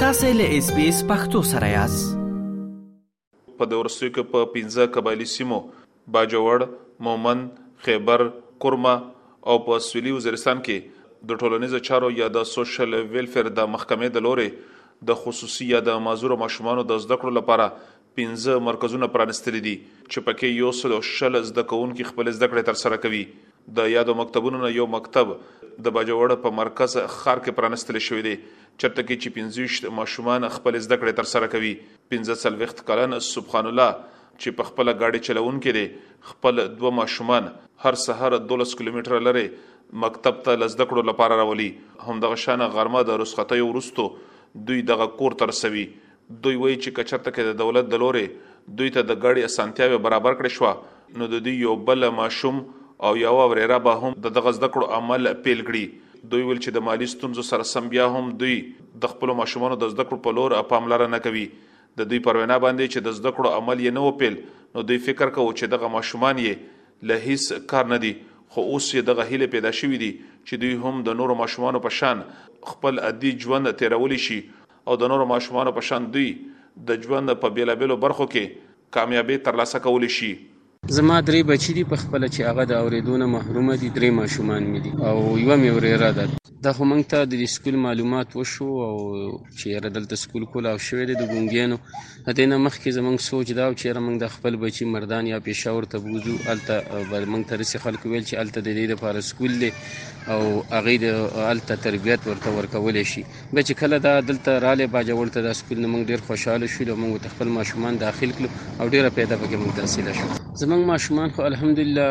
تاسو له اس بي اس پختو سره یاست په دورستیو کې په 15 قبایلی سیمو باجوړ، مومند، خیبر، کورمه او په سویلي وزیرستان کې د ټولنیزو چارو یا د سوشل ویلفیر د محکمې د لورې د خصوصي یا د معذورو ماشومانو د زده کړو لپاره پنځه مرکزونه پرانستلي دي چې پکې یو سل او شل زده کوونکي خپلې زده کړې ترسره کوي. د یادو مکتبونو نه یو مکتب د باجوړ په مرکز ښار کې پرانستل شوی دی چرته کې چې پنځه ویشت ماشومان خپلې زده کړې ترسره کوي. پنځه څلوېښت کلن سبخان الله چې په خپله ګاډې چلوونکی دی خپل دوه ماشومان هر سهار دولس کیلومتره لرې مکتب ته له زده کړو لپاره راولي همدغه شان غرمه د رسختیو وروسته دوی دغه کور ته رسوي دوی وایي چې که چرته که د دولت د لورې دوی ته د ګړې اسانتیاوې برابر کړې شوه نو د دوی یو بل ماشوم او یوه ورېره به هم د دغه زده کړو عمل پیل کړي. دوی ویل چې د مالي ستونزو سره سم بیا هم دوی د خپلو ماشومانو د زده کړو په لور پاملرنه کوي. د دوی پر وینا باندې چې د زده کړو عمل یې نه و پیل نو دوی فکر کوو چې دغه ماشومان یې له هیڅ کار نه دي خو اوس یې دغه هیلې پیدا شوي دي چې دوی هم د نورو ماشومانو په شان خپل عدي ژوند تیرولی شي او د نورو ماشومانو په شان دوی د ژوند په بېلابېلو برخو کې کامیابې ترلاسه کولی شي. زما درې بچي دي په خپله چې هغه د اورېدو نه محرومه دي، درې ماشومان مې دي او یوه مې ورېره ده. دا خو موږ ته د دې سکول معلومات وشو او چې یاره دلته سکول کولاو شوی دی د ګونګیانو، د دې نه مخکې زموږ سوچ دا و چې یاره موږ دا خپل بچي مردان یا پېښور ته بوځو هلته به موږ ته داسې خلکو ویل چې هلته د دې لپاره سکول دی او هغوی د هلته تربیت ورته ورکولی شي. به چې کله دا دلته رااله باجوړ ته د سکول موږ ډیر خوشاله شو د موږ ته خپل ماشومان داخل کړو او ډیره پیدا پکې موږ تحصیل شو زمنګ ماشومان خو الحمدلله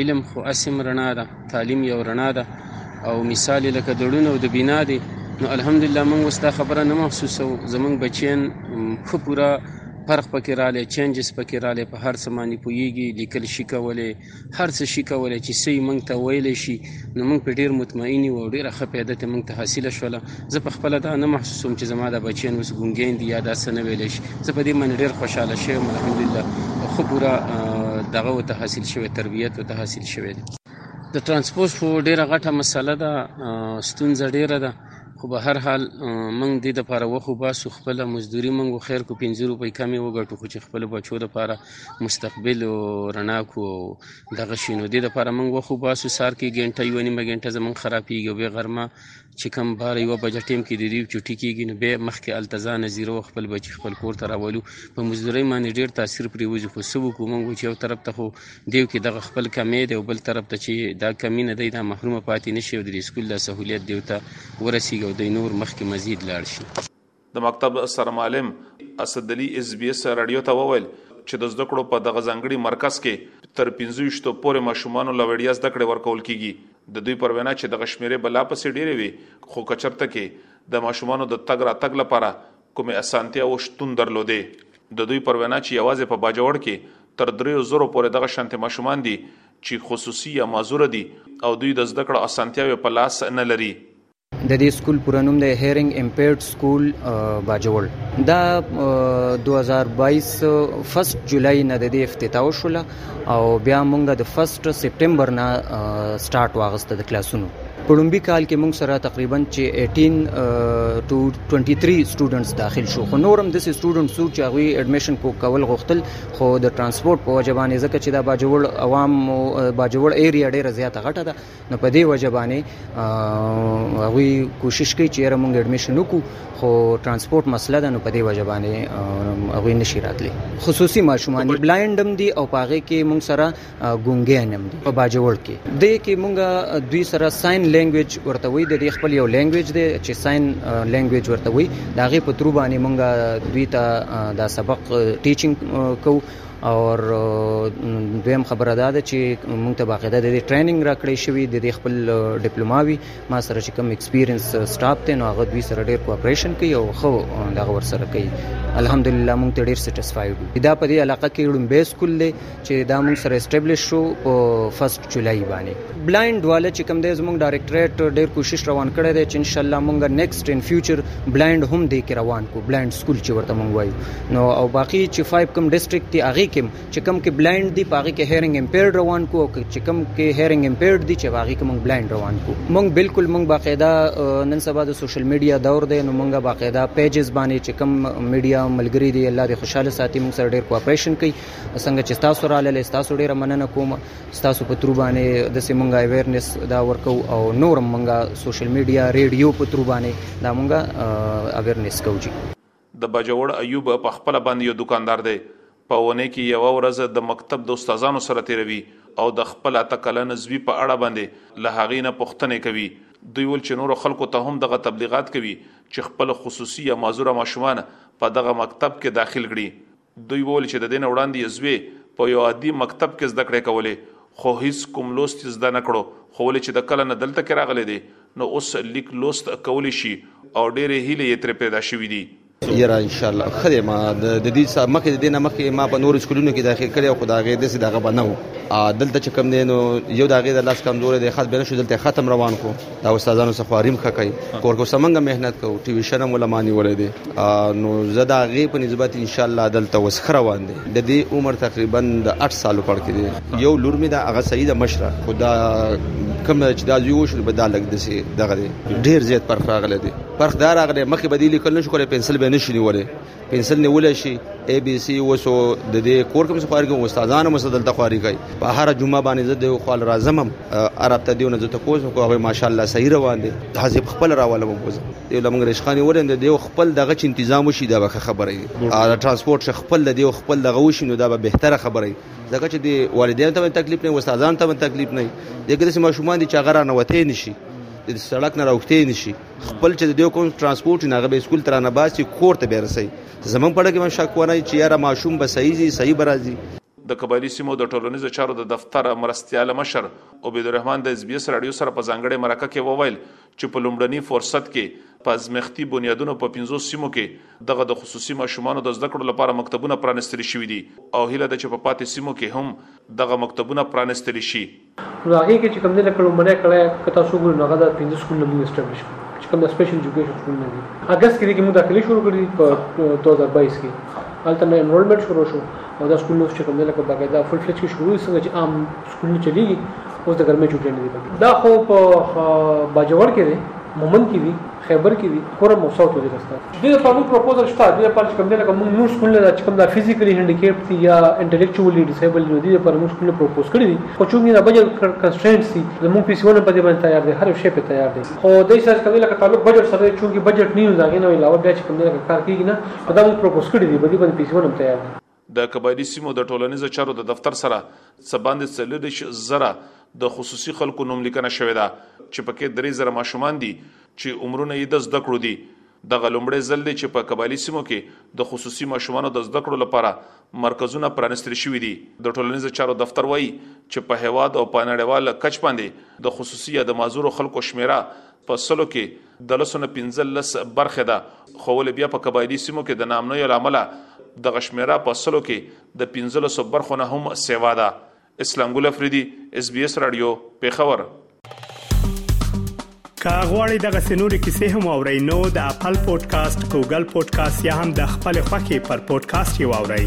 علم خو اسم رڼا ده تعلیم یو رڼا ده او مثال لکه دړونه او د بنا دي نو الحمدلله موږ وستا خبره نه محسوسو زمنګ بچین خو پورا فرق پکې رااله چینجز پکې رااله په هر څه باندې پویږي لیکل شي کولای هر څه شي کولای چې سي مونږ ته ویلی شي نو مونږ په ډیر مطمئن یو او ډیره ښه پیدا ته مونږ ته حاصله شوله زه په خپل دا نه محسوسوم چې زما د بچیان اوس ګونګین دي یا دا څه نه ویلی شي زه په دې باندې ډیر خوشاله شوم الحمدلله خو پوره دغه ته حاصل شوی تربیت ته حاصل شوی دی د ترانسپورت خو ډیره غټه مسله ده ستونزه ډیره ده خو به هر حال موږ دې د پاره وخو باسو خپل مزدوري موږ خیر کو 50 روپۍ کمی وګټو خو چې خپل بچو د پاره مستقبل او رڼا کو دغه شینو دې لپاره موږ وخو باسو سار کې ګنټه یو نیمه ګنټه زمون خرابېږي به غرمه چې کم بار یو بجټ ټیم کې د دې چټي کېږي نو به مخکې التزان زیرو خپل بچی خپل کور ته راولو په مزدوري باندې ډیر تاثیر پرې وځي خو سبو کوم موږ چې یو طرف ته خو دیو کې دغه خپل کمې دی او بل طرف ته چې دا کمی نه دی دا محروم پاتې نشي او د سکول د سہولیت دیو ته ورسیږي او د نور مخکې مزید لاړ شي د مکتب سرمعلم اسدلی اس بي اس رادیو ته وویل چې د زده کړو په دغه ځنګړي مرکز کې تر 15 پورې ماشومان له وړیا زده کړې ورکول کیږي د دوی پر وینا چې د غشمیرې بلا پسې ډېرې وي خو کچرته کې د ماشومان د تګ راتګ لپاره کومې اسانتیا او شتون درلودي د دوی پر وینا چې یوازې په باجوړ کې تر 3000 پورې دغه شانت ماشومان دي چې خصوصي یا معذور دي او دوی د زده کړو اسانتیاوې په لاس نه لري د دې سکول پوره نوم دی هیرینګ امپیرډ سکول باجوړ دا 2022 فرست جولای نه د دې افتتاح شوله او بیا مونږ د فرست سپټمبر نه سٹارټ واغسته د کلاسونو په لومبي کال کې موږ سره تقریبا چې 18 ټو 23 سټوډنټس داخل شو خو نورم د سټوډنټس سو چې هغه اډمیشن کو کول غوښتل خو د ترانسپورت په وجه باندې ځکه چې دا باجوړ عوام باجوړ ایریا ډیره زیاته غټه ده نو په دې وجه باندې هغوی کوشش کوي چې یاره مونږ اډمیشن وکړو خو ترانسپورت مسله ده نو په دې وجه باندې هغوی نشي راتلی خصوصي ماشومان دي بلایند هم دي او پاغه کې مونږ سره ګونګې هم دي په باجوړ کې د کې مونږ دوی سره ساين لینګویج ورته وي د خپل یو لینګویج دی چې ساين لینګویج ورته وي دا غي په ترو باندې مونږ دوی ته دا سبق ټیچینګ کو او دویم خبره دا ده چې موږ ته باقاعده د دې ټریننګ راکړې شوی د دې خپل ډیپلوماوي ما سره چې کوم ایکسپیرینس سټاف ته نو هغه دوی سره ډیر کوپریشن کوي او خو دا ور سره کوي الحمدلله موږ ته ډیر سټیسفایډ یو دا په دې علاقه کې ډومبه سکول دی چې دا موږ سره اسټابلیش شو په فرست جولای باندې بلایند واله چې کوم دی زموږ ډایریکټریټ ډیر کوشش روان کړی دی چې ان شاء الله مونږ نیکسټ ان فیوچر بلایند هم دی کې روان کو بلایند سکول چې ورته مونږ وایو نو او باقی چې 5 کوم ډیسټریکټ دی هغه کې چې کوم کې بلایند دی پاغه کې هیرینګ امپیرډ روان کو او چې کوم کې هیرینګ امپیرډ دی چې باغی کې مونږ بلایند روان کو مونږ بالکل مونږ باقاعده نن سبا د سوشل میډیا دور دی نو مونږ باقاعده پیجز باندې چې کوم میډیا ملګری دی الله دې خوشاله ساتي مونږ سره ډیر کوپریشن کوي څنګه چې تاسو را لاله تاسو ډیره مننه کوم ستاسو په ترو باندې د سیمونګه اویرنس دا ورکو او نور مونږه سوشل میډیا ریډیو په ترو باندې دا مونږه اویرنس کوو جی د باجوړ ایوب په خپله باندې یو دوکاندار دی، په اونۍ کې یوه ورځ د مکتب د استادانو سره تېروي او د خپل اته کلن زوي په اړه باندې له هغوی نه پوښتنې کوي. دوی وویل چې نورو خلکو ته هم دغه تبلیغات کوي چې خپل خصوصي یا معذوره ماشومان په دغه مکتب کې داخل کړي. دوی وویل چې د دې نه وړاندې یې زوی په یو عادي مکتب کې زده کړې کولې خو هیڅ کوم لوست یې زده نه کړو خو ولې چې د کله نه دلته کې راغلی دی نو اوس لیک لوست کولی شي او ډېرې هیلې یې ترې پیدا شوي دي. یره ان شاء الله خدای ما د دې سره مخکې د دې نه مخکې ما په نورو سکولونو کې داخل کړی خو دا غې د څه دغه بنو دلته چې کم دینو یو دا غې د لاس کمزور دی خاص به نشو دلته ختم روان کو دا استادانو څخه خواریم ښه کوي کورکو سمنګ مهنت کوو ټي وي شرم ولمانی ولې دي نو زه دا غي په نسبت ان شاء الله دلته وسخ روان دي د دې عمر تقریبا د 8 سالو پړ کې دي یو لور می دا هغه سید مشره خدا کوم چې دا زیو شل بدا لګ دسي دغه ډیر زیات پرخ راغله دي پرخ دار راغله مخې بدیلی کله نشو کولای پنسل به نشي نیولې پنسل نیول شي ای بي سي وسو د دې کور کوم خواري کوم استادان هم سدل تخواري کوي په هر جمعه باندې زه د خپل راځم عرب ته دیونه زه تاسو کو هغه ماشاءالله صحیح روان دي حزب خپل راولم کوز یو لمنګ رشخاني ورند دی خپل دغه چ تنظیم وشي دا به خبره وي ترانسپورت خپل دی خپل دغه وشي نو دا به بهتره خبره وي ځکه چې دی والدین ته تکلیف نه استادان ته تکلیف نه دغه سم شومان دي چې غره نه وته نشي د سړک نه راوخته نشي خپل چې د دې کوم ترانسپورت نه غبې سکول تر نه باسي کور ته به رسي زمون پړه کې مشک ونه چې یاره ماشوم به صحیح زی صحیح برازي د قبایلی سیمو د ټولنیزو چارو د دفتر مرستیال مشر عبیدالرحمن د اس بي اس رادیو سره په ځانګړې مرکه کې وویل چې په لومړني فرصت کې په ازمختي بنیادونو په 15 سیمو کې دغه د خصوصي ماشومانو د زده کړو لپاره مکتبونه پرانستل شوې دي او هله د چې په پاتې سیمو کې هم دغه مکتبونه پرانستل شي نو هغه کې چې کوم ځل کړو مړه کړه که تاسو وګورئ نو هغه د 15 سکول نمبر اسټابلیش کړ چې کوم د سپیشل ایجوکیشن سکول نه دي اگست کې کې موږ داخلي شروع کړې په 2022 کې هلته مې انرولمنت شروع شو او دا سکول نو چې کوم ځل په باقاعده فل فلچ کې شروع څنګه چې عام سکول نه چلیږي اوس د ګرمه چټي نه دي دا خو په باجوړ کې دی مومن کې دی خیبر کې دي کورم او ساوت وزیرستان د دې لپاره موږ پروپوزل شته د دې لپاره چې کوم دی لکه موږ موږ سکولونه دا چې کوم دا فزیکلی هینډیکیپټ دي یا انټلیکچولی ډیسیبل دي د دې لپاره موږ سکولونه پروپوز کړي دي خو چونګې دا بجټ کنسټرینټس دي زموږ پي سي ونه په دې باندې تیار دی هر یو شی په تیار دی خو د دې سره کوم لکه تعلق بجټ سره چونګې بجټ نه یو دا غینه علاوه بیا چې کوم دی لکه کار کیږي نه دا موږ پروپوز کړي دي په دې باندې پي سي ونه تیار دی د قبایلي سیمو د ټولنیزو چارو د دفتر سره څه باندې څلوردېرش زره د خصوصي خلکو نوم لیکنه شوې ده چې په کې درې زره ماشومان دي چې عمرونه یې د زده کړو دي. دغه لومړی ځل دی چې په قبایلي سیمو کې د خصوصي ماشومانو د زده کړو لپاره مرکزونه پرانیستل شوي دي. د ټولنیزو چارو دفتر وايي چې په هېواد او په نړیوال کچ باندې د خصوصي یا د معذورو خلکو شمېره په سلو کې د لسو نه پنځه لس برخه ده، خو ولې بیا په قبایلي سیمو کې د ناامنیو له امله دغه شمېره په سلو کې د پنځلسو برخو نه هم سېوا ده. اسلام ګل افریدي، اس بي اس راډیو، پېښور. که غواړئ دغه سنوري کیسې هم او رینو د خپل پودکاسټ ګوګل پودکاسټ یا هم د خپل خاكي پر پودکاسټ یو اورئ